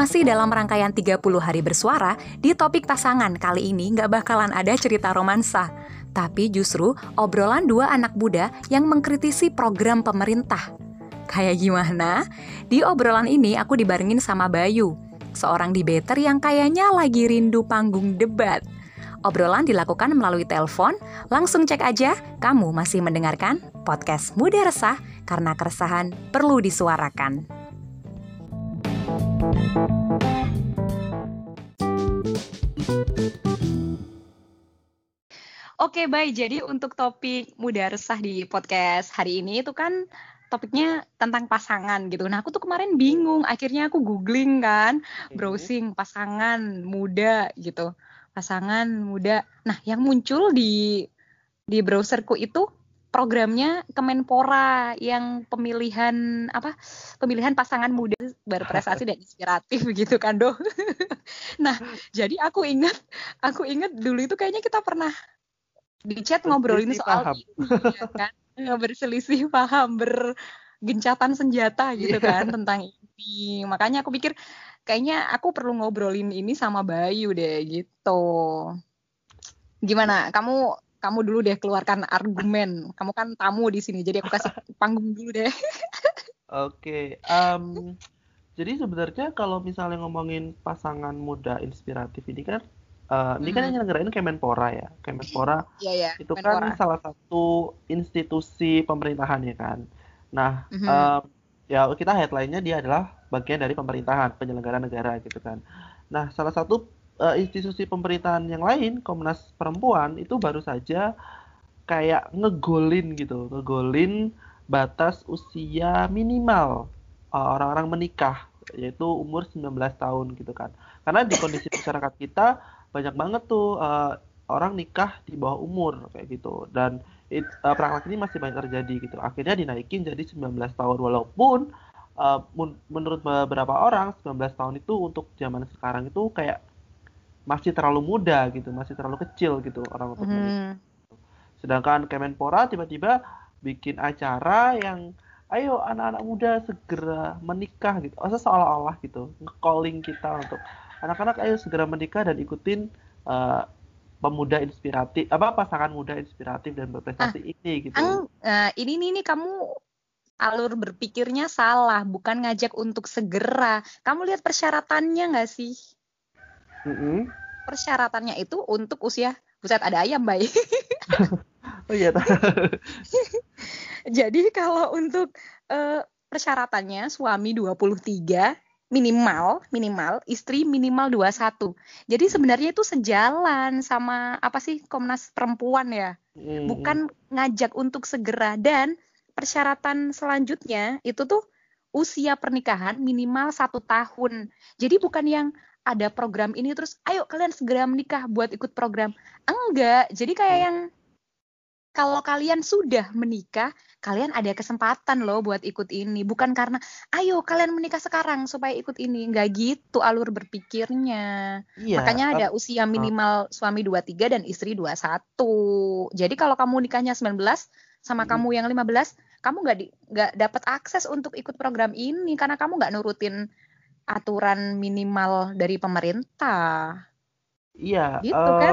Masih dalam rangkaian 30 hari bersuara, di topik pasangan kali ini nggak bakalan ada cerita romansa. Tapi justru obrolan dua anak muda yang mengkritisi program pemerintah. Kayak gimana? Di obrolan ini aku dibarengin sama Bayu, seorang debater yang kayaknya lagi rindu panggung debat. Obrolan dilakukan melalui telepon, langsung cek aja kamu masih mendengarkan podcast Muda Resah karena keresahan perlu disuarakan. Oke, baik. Jadi untuk topik muda resah di podcast hari ini itu kan topiknya tentang pasangan gitu. Nah, aku tuh kemarin bingung. Akhirnya aku googling kan, browsing pasangan muda gitu. Pasangan muda. Nah, yang muncul di di browserku itu programnya Kemenpora yang pemilihan apa pemilihan pasangan muda berprestasi dan inspiratif gitu kan doh. nah jadi aku ingat aku ingat dulu itu kayaknya kita pernah di chat ngobrolin soal paham. ini ya kan? Berselisih paham bergencatan senjata gitu kan tentang ini. Makanya aku pikir kayaknya aku perlu ngobrolin ini sama Bayu deh gitu. Gimana? Kamu kamu dulu deh keluarkan argumen. Kamu kan tamu di sini, jadi aku kasih panggung dulu deh. Oke, okay, um, jadi sebenarnya kalau misalnya ngomongin pasangan muda inspiratif ini kan, uh, hmm. ini kan yang nyelenggarain Kemenpora ya, Kemenpora yeah, yeah, itu kan Kemenpora. kan salah satu institusi pemerintahan ya kan. Nah, mm -hmm. um, ya kita headline-nya dia adalah bagian dari pemerintahan, penyelenggara negara gitu kan. Nah, salah satu uh, institusi pemerintahan yang lain, Komnas Perempuan itu baru saja kayak ngegolin gitu, ngegolin batas usia minimal uh, orang-orang menikah yaitu umur 19 tahun gitu kan. Karena di kondisi masyarakat kita banyak banget tuh uh, orang nikah di bawah umur kayak gitu dan it, uh, praktek ini masih banyak terjadi gitu. Akhirnya dinaikin jadi 19 tahun walaupun uh, menurut beberapa orang 19 tahun itu untuk zaman sekarang itu kayak masih terlalu muda gitu, masih terlalu kecil gitu orang untuk hmm. Sedangkan Kemenpora tiba-tiba bikin acara yang ayo anak-anak muda segera menikah gitu. Masa seolah-olah gitu, nge-calling kita untuk anak-anak ayo segera menikah dan ikutin uh, pemuda inspiratif apa pasangan muda inspiratif dan berprestasi ah, ini gitu. Ang, uh, ini nih, nih kamu alur berpikirnya salah, bukan ngajak untuk segera. Kamu lihat persyaratannya nggak sih? Mm -hmm. Persyaratannya itu untuk usia, buset ada ayam baik. oh iya. Jadi kalau untuk uh, persyaratannya suami 23 minimal minimal istri minimal 21. Jadi sebenarnya itu sejalan sama apa sih Komnas Perempuan ya. Hmm. Bukan ngajak untuk segera dan persyaratan selanjutnya itu tuh usia pernikahan minimal satu tahun. Jadi bukan yang ada program ini terus ayo kalian segera menikah buat ikut program. Enggak, jadi kayak hmm. yang kalau kalian sudah menikah, kalian ada kesempatan loh buat ikut ini. Bukan karena, ayo kalian menikah sekarang supaya ikut ini. Enggak gitu alur berpikirnya. Iya, Makanya ada uh, usia minimal uh, suami 23 dan istri 21. Jadi kalau kamu nikahnya 19 sama uh, kamu yang 15, kamu nggak nggak dapat akses untuk ikut program ini karena kamu nggak nurutin aturan minimal dari pemerintah. Iya. Gitu um, kan?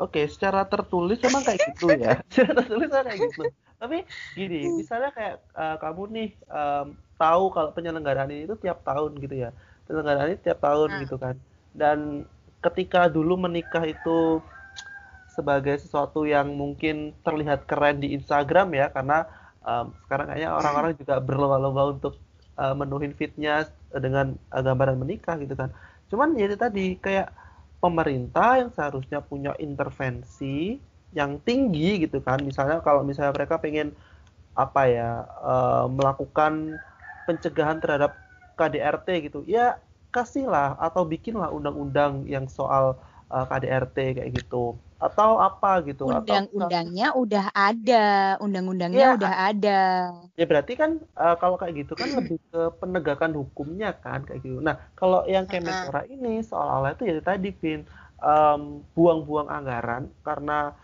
Oke, okay, secara tertulis emang kayak gitu ya. secara tertulis kayak gitu. Tapi gini, hmm. misalnya kayak uh, kamu nih um, tahu kalau penyelenggaraan ini itu tiap tahun gitu ya. Penyelenggaraan ini tiap tahun hmm. gitu kan. Dan ketika dulu menikah itu sebagai sesuatu yang mungkin terlihat keren di Instagram ya karena um, sekarang kayaknya orang-orang juga berlomba-lomba untuk uh, menuhin fitnya dengan uh, gambaran menikah gitu kan. Cuman ya tadi kayak pemerintah yang seharusnya punya intervensi yang tinggi gitu kan. Misalnya kalau misalnya mereka pengen apa ya uh, melakukan pencegahan terhadap KDRT gitu ya kasihlah atau bikinlah undang-undang yang soal uh, KDRT kayak gitu atau apa gitu undang-undangnya udah ada undang-undangnya ya, udah ada. Ya berarti kan uh, kalau kayak gitu kan lebih ke penegakan hukumnya kan kayak gitu. Nah kalau yang Kemenpora ini seolah-olah itu ya tadi Vin um, buang-buang anggaran karena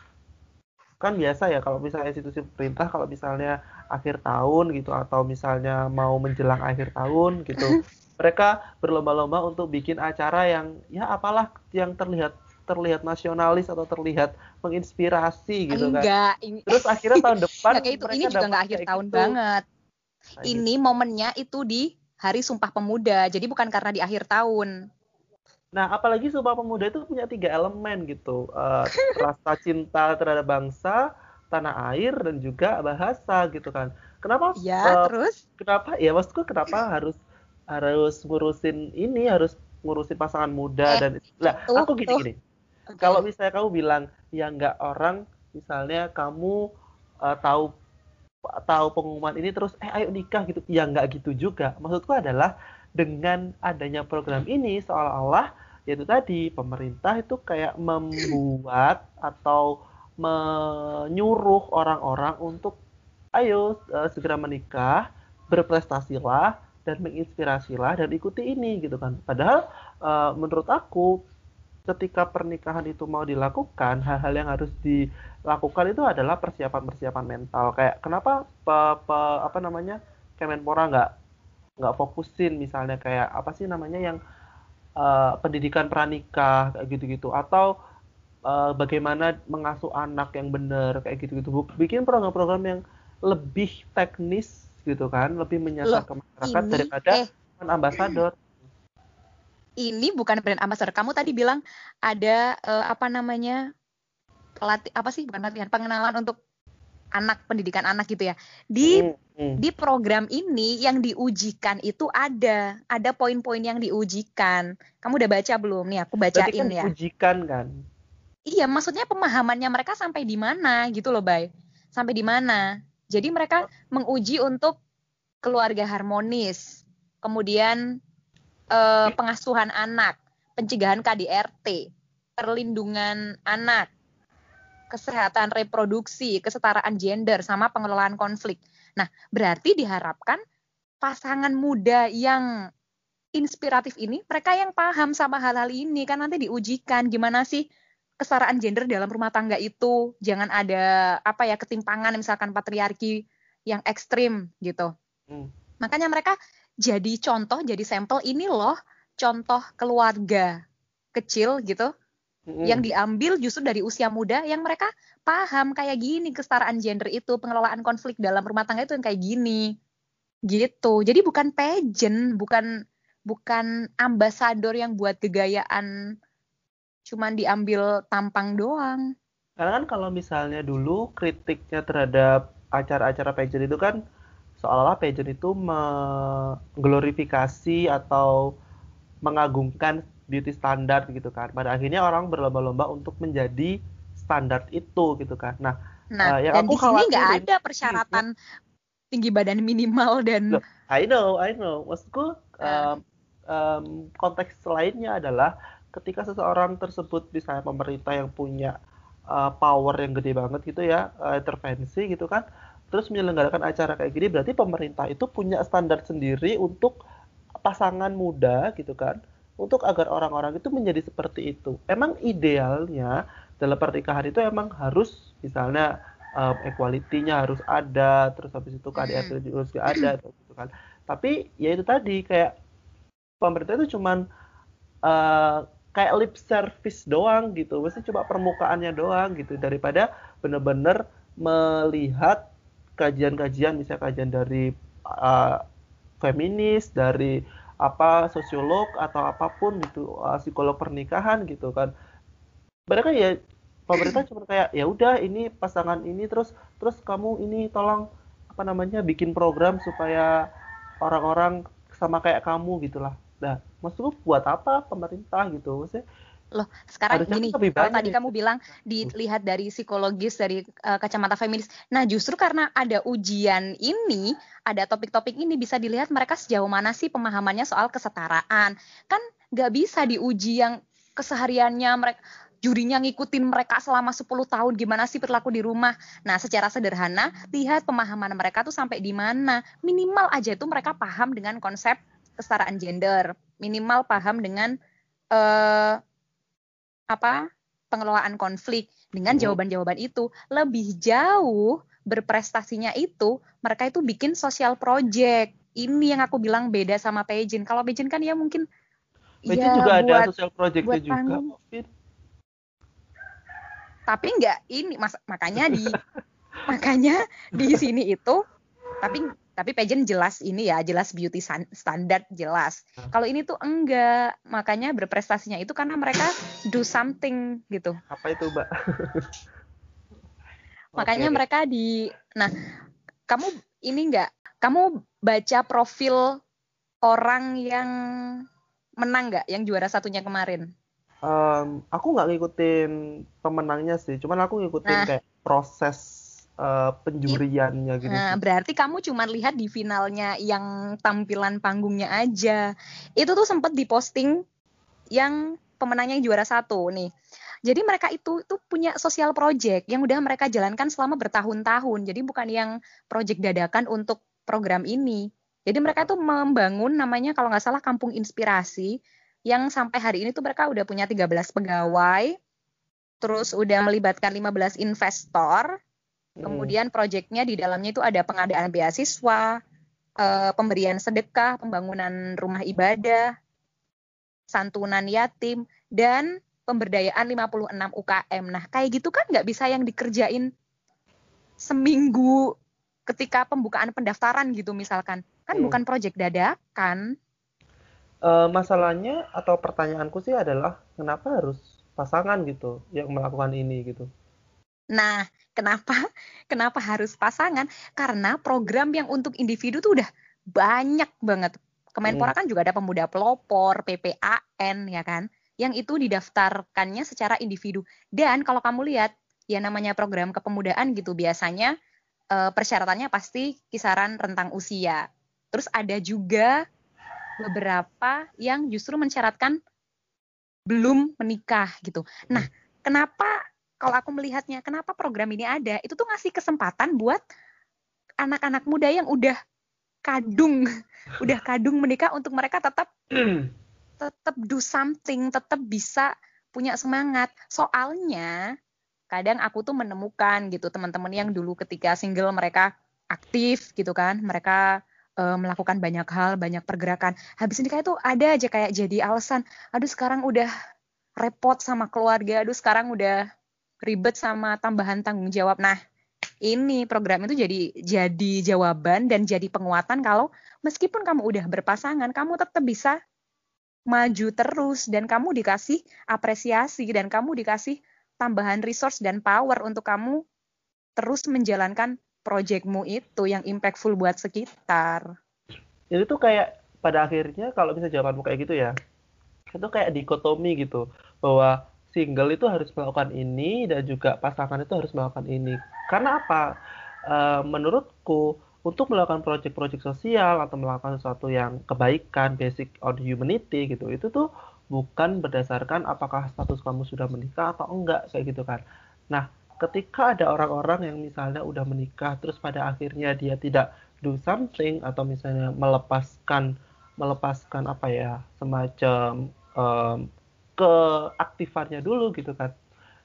kan biasa ya kalau misalnya institusi pemerintah kalau misalnya akhir tahun gitu atau misalnya mau menjelang akhir tahun gitu mereka berlomba-lomba untuk bikin acara yang ya apalah yang terlihat terlihat nasionalis atau terlihat menginspirasi gitu Enggak, kan. Ini... Terus akhirnya tahun depan Enggak, itu ini juga nggak akhir tahun gitu. banget. Nah, ini gitu. momennya itu di Hari Sumpah Pemuda. Jadi bukan karena di akhir tahun. Nah, apalagi Sumpah Pemuda itu punya tiga elemen gitu. Uh, rasa cinta terhadap bangsa, tanah air, dan juga bahasa gitu kan. Kenapa? Ya, uh, terus? Kenapa? Ya, maksudku kenapa harus harus ngurusin ini, harus ngurusin pasangan muda eh, dan lah aku gini-gini Kalau misalnya kamu bilang ya nggak orang, misalnya kamu uh, tahu tahu pengumuman ini terus eh ayo nikah gitu, ya nggak gitu juga. Maksudku adalah dengan adanya program ini seolah-olah yaitu tadi pemerintah itu kayak membuat atau menyuruh orang-orang untuk ayo uh, segera menikah, berprestasilah dan menginspirasilah dan ikuti ini gitu kan. Padahal uh, menurut aku ketika pernikahan itu mau dilakukan, hal-hal yang harus dilakukan itu adalah persiapan-persiapan mental. Kayak kenapa pe, pe, apa namanya Kemenpora nggak nggak fokusin misalnya kayak apa sih namanya yang uh, pendidikan pranikah kayak gitu-gitu atau uh, bagaimana mengasuh anak yang benar kayak gitu-gitu. Bikin program-program yang lebih teknis gitu kan, lebih menyasar Loh, ke masyarakat ini, daripada eh, ambasador ini bukan brand ambassador. Kamu tadi bilang ada uh, apa namanya pelatih apa sih bukan latihan pengenalan untuk anak pendidikan anak gitu ya. Di hmm, hmm. di program ini yang diujikan itu ada ada poin-poin yang diujikan. Kamu udah baca belum nih? Aku bacain kan ya. Diujikan kan? Iya, maksudnya pemahamannya mereka sampai di mana gitu loh, Bay. Sampai di mana? Jadi mereka menguji untuk keluarga harmonis. Kemudian uh, pengasuhan anak, pencegahan KDRT, perlindungan anak, kesehatan reproduksi, kesetaraan gender, sama pengelolaan konflik. Nah, berarti diharapkan pasangan muda yang inspiratif ini, mereka yang paham sama hal-hal ini, kan nanti diujikan gimana sih kesetaraan gender dalam rumah tangga itu, jangan ada apa ya ketimpangan misalkan patriarki yang ekstrim gitu. Hmm. Makanya mereka jadi contoh, jadi sampel ini loh contoh keluarga kecil gitu mm yang diambil justru dari usia muda yang mereka paham kayak gini kesetaraan gender itu pengelolaan konflik dalam rumah tangga itu yang kayak gini gitu. Jadi bukan pageant bukan bukan ambasador yang buat kegayaan cuman diambil tampang doang. Karena kan kalau misalnya dulu kritiknya terhadap acara-acara pageant itu kan seolah-olah pageant itu mengglorifikasi atau mengagungkan beauty standar gitu kan. Pada akhirnya orang berlomba-lomba untuk menjadi standar itu gitu kan. Nah, nah uh, yang dan aku di sini nggak ada persyaratan ya, tinggi badan minimal dan. I know, I know. Maksudku um, um, konteks lainnya adalah ketika seseorang tersebut misalnya pemerintah yang punya uh, power yang gede banget gitu ya uh, intervensi gitu kan terus menyelenggarakan acara kayak gini berarti pemerintah itu punya standar sendiri untuk pasangan muda gitu kan untuk agar orang-orang itu menjadi seperti itu. Emang idealnya dalam pernikahan itu emang harus misalnya um, equality-nya harus ada terus habis itu KDRT harus ada gitu kan. Tapi ya itu tadi kayak pemerintah itu cuman uh, kayak lip service doang gitu mesti coba permukaannya doang gitu daripada bener-bener melihat kajian-kajian misalnya kajian dari uh, feminis dari apa sosiolog atau apa pun gitu uh, psikolog pernikahan gitu kan. Mereka ya pemerintah cuma kayak ya udah ini pasangan ini terus terus kamu ini tolong apa namanya bikin program supaya orang-orang sama kayak kamu gitulah. Nah maksudku buat apa pemerintah gitu? Maksudnya loh sekarang Harusnya gini kalau tadi kamu bilang dilihat dari psikologis dari uh, kacamata feminis nah justru karena ada ujian ini ada topik-topik ini bisa dilihat mereka sejauh mana sih pemahamannya soal kesetaraan kan nggak bisa diuji yang kesehariannya mereka jurinya ngikutin mereka selama 10 tahun gimana sih perilaku di rumah. Nah, secara sederhana lihat pemahaman mereka tuh sampai di mana. Minimal aja itu mereka paham dengan konsep kesetaraan gender, minimal paham dengan uh, apa pengelolaan konflik dengan jawaban-jawaban itu lebih jauh berprestasinya itu mereka itu bikin sosial project ini yang aku bilang beda sama pageant. Kalau pageant kan ya mungkin pageant ya, juga buat, ada social project juga. Tapi enggak ini mas, makanya di makanya di sini itu tapi tapi pageant jelas ini ya jelas beauty standard jelas. Kalau ini tuh enggak makanya berprestasinya itu karena mereka do something gitu. Apa itu mbak? Makanya okay. mereka di nah kamu ini enggak kamu baca profil orang yang menang nggak yang juara satunya kemarin? Um, aku nggak ngikutin pemenangnya sih cuman aku ngikutin nah, kayak proses uh, penjuriannya gitu. Nah, berarti kamu cuma lihat di finalnya yang tampilan panggungnya aja. Itu tuh sempat diposting yang pemenangnya yang juara satu nih. Jadi mereka itu tuh punya sosial project yang udah mereka jalankan selama bertahun-tahun. Jadi bukan yang project dadakan untuk program ini. Jadi mereka tuh membangun namanya kalau nggak salah Kampung Inspirasi yang sampai hari ini tuh mereka udah punya 13 pegawai, terus udah melibatkan 15 investor. Kemudian proyeknya di dalamnya itu ada pengadaan beasiswa, uh, pemberian sedekah, pembangunan rumah ibadah, santunan yatim, dan pemberdayaan 56 UKM. Nah, kayak gitu kan nggak bisa yang dikerjain seminggu ketika pembukaan pendaftaran gitu misalkan. Kan hmm. bukan proyek dadakan. Uh, masalahnya atau pertanyaanku sih adalah kenapa harus pasangan gitu yang melakukan ini gitu? Nah, kenapa kenapa harus pasangan? Karena program yang untuk individu tuh udah banyak banget. Kemenpora hmm. kan juga ada pemuda pelopor, PPAN ya kan, yang itu didaftarkannya secara individu. Dan kalau kamu lihat ya namanya program kepemudaan gitu biasanya uh, persyaratannya pasti kisaran rentang usia. Terus ada juga beberapa yang justru mensyaratkan belum menikah gitu. Nah, kenapa kalau aku melihatnya kenapa program ini ada? Itu tuh ngasih kesempatan buat anak-anak muda yang udah kadung udah kadung menikah untuk mereka tetap tetap do something tetap bisa punya semangat. Soalnya kadang aku tuh menemukan gitu teman-teman yang dulu ketika single mereka aktif gitu kan mereka uh, melakukan banyak hal banyak pergerakan. Habis nikah itu ada aja kayak jadi alasan aduh sekarang udah repot sama keluarga aduh sekarang udah ribet sama tambahan tanggung jawab. Nah, ini program itu jadi jadi jawaban dan jadi penguatan kalau meskipun kamu udah berpasangan, kamu tetap bisa maju terus dan kamu dikasih apresiasi dan kamu dikasih tambahan resource dan power untuk kamu terus menjalankan proyekmu itu yang impactful buat sekitar. Jadi tuh kayak pada akhirnya kalau bisa jawabanmu kayak gitu ya, itu kayak dikotomi gitu bahwa single itu harus melakukan ini dan juga pasangan itu harus melakukan ini. Karena apa? Uh, menurutku untuk melakukan proyek-proyek sosial atau melakukan sesuatu yang kebaikan, basic on humanity gitu, itu tuh bukan berdasarkan apakah status kamu sudah menikah atau enggak kayak gitu kan. Nah, ketika ada orang-orang yang misalnya udah menikah terus pada akhirnya dia tidak do something atau misalnya melepaskan melepaskan apa ya semacam um, keaktifannya dulu gitu kan.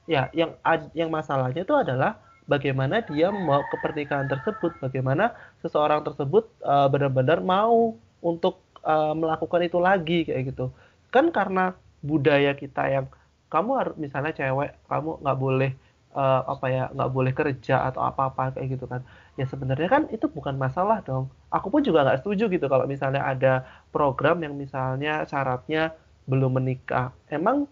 Ya yang yang masalahnya itu adalah bagaimana dia mau ke pernikahan tersebut bagaimana seseorang tersebut uh, benar-benar mau untuk uh, melakukan itu lagi kayak gitu. Kan karena budaya kita yang kamu harus misalnya cewek kamu nggak boleh uh, apa ya nggak boleh kerja atau apa-apa kayak gitu kan. Ya sebenarnya kan itu bukan masalah dong. Aku pun juga nggak setuju gitu kalau misalnya ada program yang misalnya syaratnya belum menikah. Emang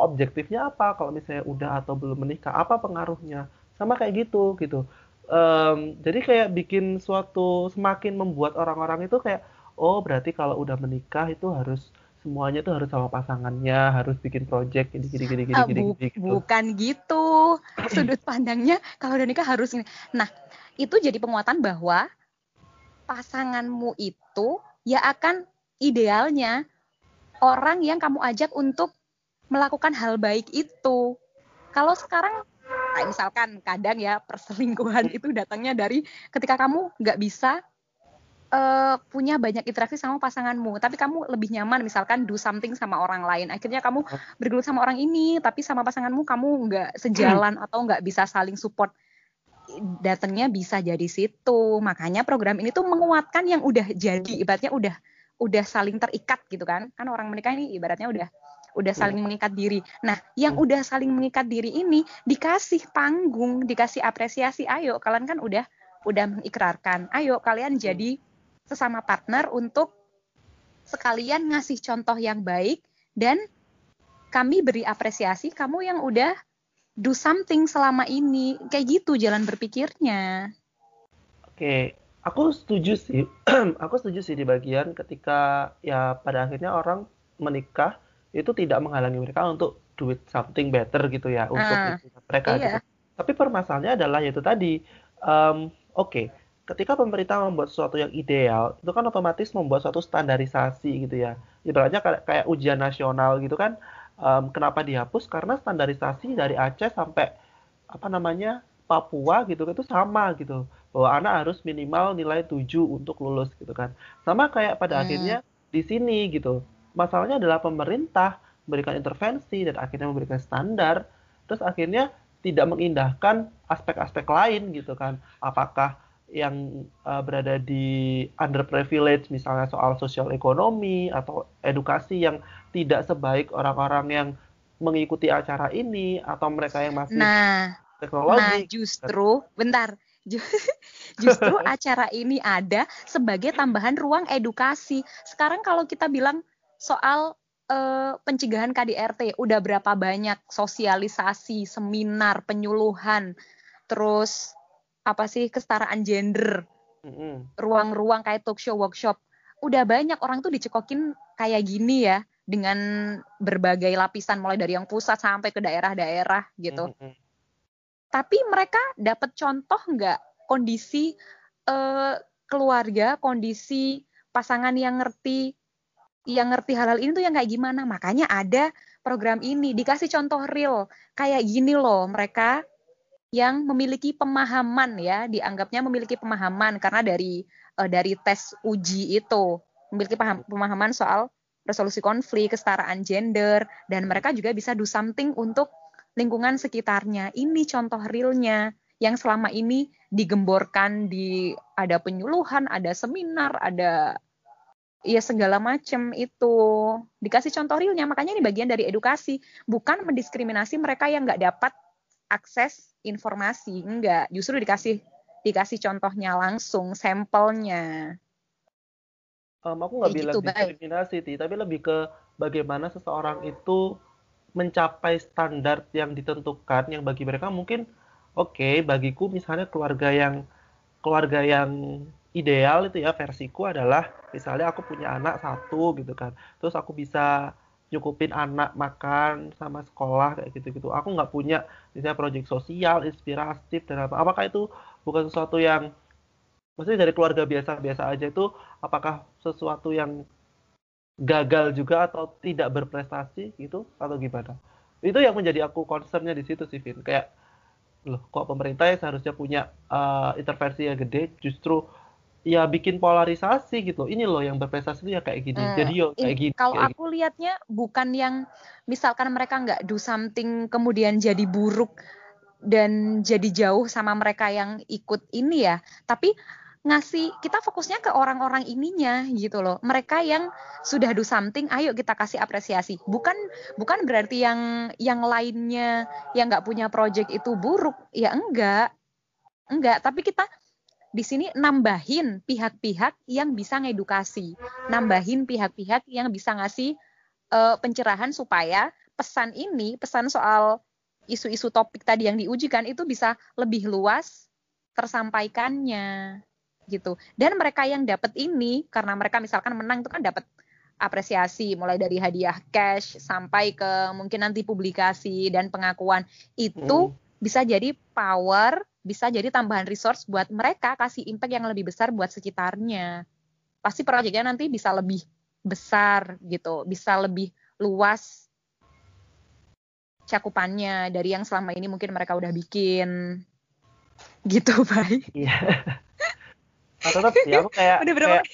objektifnya apa kalau misalnya udah atau belum menikah? Apa pengaruhnya? Sama kayak gitu gitu. Um, jadi kayak bikin suatu semakin membuat orang-orang itu kayak oh berarti kalau udah menikah itu harus semuanya tuh harus sama pasangannya, harus bikin project gini gini gini gini, ah, gini, gini gitu. Bukan gitu. Sudut pandangnya kalau udah nikah harus ini. Nah, itu jadi penguatan bahwa pasanganmu itu ya akan idealnya orang yang kamu ajak untuk melakukan hal baik itu. Kalau sekarang, kayak misalkan kadang ya perselingkuhan itu datangnya dari ketika kamu nggak bisa uh, punya banyak interaksi sama pasanganmu, tapi kamu lebih nyaman misalkan do something sama orang lain. Akhirnya kamu bergelut sama orang ini, tapi sama pasanganmu kamu nggak sejalan atau nggak bisa saling support. datangnya bisa jadi situ. Makanya program ini tuh menguatkan yang udah jadi, ibaratnya udah udah saling terikat gitu kan. Kan orang menikah ini ibaratnya udah udah saling mengikat diri. Nah, yang udah saling mengikat diri ini dikasih panggung, dikasih apresiasi. Ayo, kalian kan udah udah mengikrarkan. Ayo kalian jadi sesama partner untuk sekalian ngasih contoh yang baik dan kami beri apresiasi kamu yang udah do something selama ini kayak gitu jalan berpikirnya oke aku setuju sih aku setuju sih di bagian ketika ya pada akhirnya orang menikah itu tidak menghalangi mereka untuk do it something better gitu ya untuk uh, mereka iya. gitu. tapi permasalahannya adalah yaitu tadi um, oke okay, ketika pemerintah membuat sesuatu yang ideal itu kan otomatis membuat suatu standarisasi gitu ya ibaratnya kayak, kayak ujian nasional gitu kan um, kenapa dihapus karena standarisasi dari Aceh sampai apa namanya Papua gitu itu sama gitu bahwa anak harus minimal nilai 7 untuk lulus gitu kan sama kayak pada hmm. akhirnya di sini gitu masalahnya adalah pemerintah memberikan intervensi dan akhirnya memberikan standar terus akhirnya tidak mengindahkan aspek-aspek lain gitu kan apakah yang uh, berada di underprivileged misalnya soal sosial ekonomi atau edukasi yang tidak sebaik orang-orang yang mengikuti acara ini atau mereka yang masih nah, teknologi. Nah, justru bentar. Justru acara ini ada sebagai tambahan ruang edukasi. Sekarang kalau kita bilang soal uh, pencegahan KDRT, udah berapa banyak sosialisasi, seminar, penyuluhan, terus apa sih kesetaraan gender ruang-ruang kayak talk show workshop udah banyak orang tuh dicekokin kayak gini ya dengan berbagai lapisan mulai dari yang pusat sampai ke daerah-daerah gitu mm-hmm. tapi mereka dapat contoh nggak kondisi uh, keluarga kondisi pasangan yang ngerti yang ngerti hal-hal ini tuh yang kayak gimana. Makanya ada program ini. Dikasih contoh real. Kayak gini loh mereka yang memiliki pemahaman ya, dianggapnya memiliki pemahaman karena dari uh, dari tes uji itu. Memiliki paham, pemahaman soal resolusi konflik, kesetaraan gender dan mereka juga bisa do something untuk lingkungan sekitarnya. Ini contoh realnya yang selama ini digemborkan di ada penyuluhan, ada seminar, ada ya segala macam itu. Dikasih contoh realnya makanya ini bagian dari edukasi. Bukan mendiskriminasi mereka yang nggak dapat akses informasi enggak justru dikasih dikasih contohnya langsung sampelnya. Um, aku nggak bilang gitu, diskriminasi ti tapi lebih ke bagaimana seseorang itu mencapai standar yang ditentukan yang bagi mereka mungkin oke okay, bagiku misalnya keluarga yang keluarga yang ideal itu ya versiku adalah misalnya aku punya anak satu gitu kan terus aku bisa nyukupin anak makan sama sekolah kayak gitu-gitu. Aku nggak punya misalnya proyek sosial, inspiratif dan apa. Apakah itu bukan sesuatu yang maksudnya dari keluarga biasa-biasa aja itu apakah sesuatu yang gagal juga atau tidak berprestasi gitu atau gimana? Itu yang menjadi aku concernnya di situ sih Vin. Kayak loh kok pemerintah yang seharusnya punya uh, intervensi yang gede justru ya bikin polarisasi gitu. Ini loh yang berprestasi itu ya kayak gini. Hmm. Jadi yo kayak gini. Kalau aku gini. lihatnya bukan yang misalkan mereka nggak do something kemudian jadi buruk dan jadi jauh sama mereka yang ikut ini ya. Tapi ngasih kita fokusnya ke orang-orang ininya gitu loh. Mereka yang sudah do something, ayo kita kasih apresiasi. Bukan bukan berarti yang yang lainnya yang nggak punya project itu buruk. Ya enggak. Enggak, tapi kita di sini nambahin pihak-pihak yang bisa ngedukasi, nambahin pihak-pihak yang bisa ngasih uh, pencerahan supaya pesan ini, pesan soal isu-isu topik tadi yang diujikan itu bisa lebih luas tersampaikannya gitu. Dan mereka yang dapat ini karena mereka misalkan menang itu kan dapat apresiasi mulai dari hadiah cash sampai ke mungkin nanti publikasi dan pengakuan itu hmm. bisa jadi power bisa jadi tambahan resource buat mereka kasih impact yang lebih besar buat sekitarnya. Pasti proyeknya nanti bisa lebih besar gitu, bisa lebih luas cakupannya dari yang selama ini mungkin mereka udah bikin gitu baik. Iya. Nah, tetap sih aku kayak, udah kayak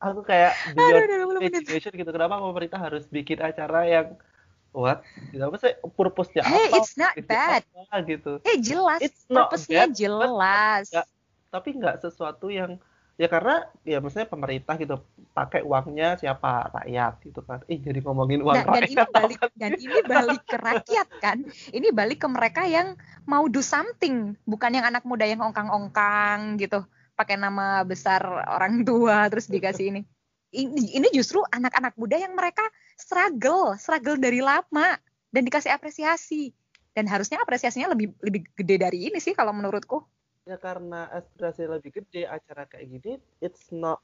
aku kayak beyond Aduh, education gitu. Kenapa pemerintah harus bikin acara yang what? Apa sih? Purpose-nya hey, apa? it's not bad. apa, gitu. Eh jelas. It's purpose-nya bad, jelas. nggak- tapi nggak sesuatu yang ya karena ya maksudnya pemerintah gitu pakai uangnya siapa? Rakyat gitu kan. Eh jadi ngomongin uang Nah, dan ini rakyat balik apa dan ini balik ke rakyat kan. Ini balik ke mereka yang mau do something, bukan yang anak muda yang ongkang-ongkang gitu, pakai nama besar orang tua terus dikasih ini. Ini, ini justru anak-anak muda yang mereka struggle, struggle dari lama dan dikasih apresiasi. Dan harusnya apresiasinya lebih lebih gede dari ini sih kalau menurutku. ya karena aspirasi lebih gede acara kayak gini it's not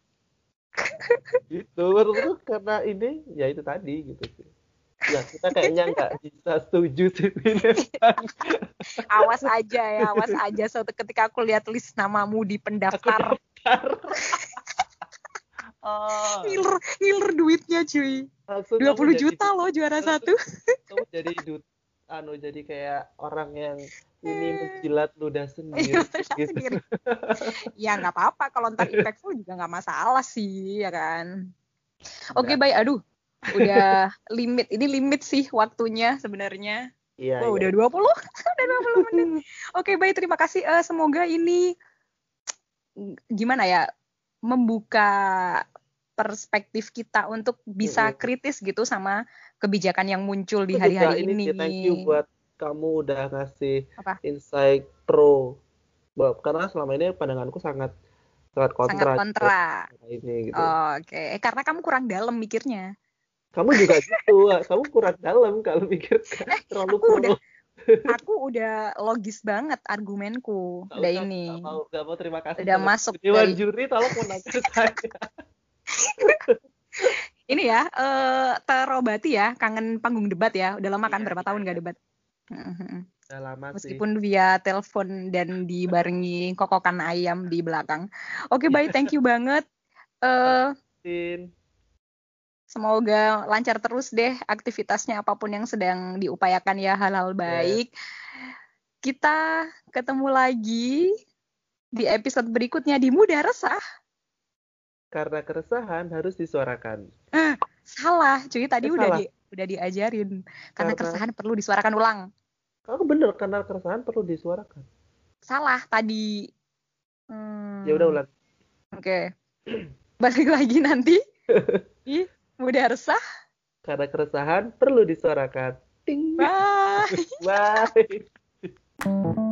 gitu menurutku karena ini ya itu tadi gitu sih ya kita kayaknya nggak bisa setuju sih ini Awas aja ya, awas aja suatu ketika aku lihat list namamu di pendaftar, oh, ngiler ngiler duitnya cuy. langsung 20 kamu jadi- juta loh juara satu. kamu jadi dut anu jadi kayak orang yang ini menjilat ludah sendiri gitu. sendiri. ya nggak apa-apa kalau ntar impactful juga nggak masalah sih ya kan. Oke Nggak. baik, aduh udah limit ini limit sih waktunya sebenarnya. iya Oh, iya. udah 20 udah 20 menit. Oke baik terima kasih Eh, semoga ini gimana ya membuka perspektif kita untuk bisa Mm-mm. kritis gitu sama kebijakan yang muncul di hari-hari ini. sih, thank you buat kamu udah ngasih Apa? insight pro karena selama ini pandanganku sangat sangat kontra Sangat kontra. ini gitu Oke, karena kamu kurang dalam mikirnya. Kamu juga gitu kamu kurang dalam kalau mikir terlalu aku udah- Aku udah logis banget argumenku. Nggak Udah usah, ini. nggak mau, nggak mau terima kasih Udah masuk Dewan dari- juri tolong menangkan saya Ini ya, eh terobati ya, kangen panggung debat ya. Udah lama kan Iya, berapa iya, tahun iya. nggak debat. Mhm. udah lama sih Meskipun via telepon dan dibarengi kokokan ayam di belakang. Oke, baik, thank you banget. Eh Tin. Semoga lancar terus deh aktivitasnya apa pun yang sedang diupayakan ya hal-hal baik. Kita ketemu lagi di episode berikutnya di Muda Resah. karena keresahan harus disuarakan Salah, cuy tadi Eh, udah salah. di udah diajarin. Karena Karena- keresahan perlu disuarakan ulang. kamu bener karena keresahan perlu disuarakan Salah tadi. Hmm, ya udah ulang Oke. Balik lagi nanti. Ih, Muda Resah. karena keresahan perlu disuarakan ting Bye. bye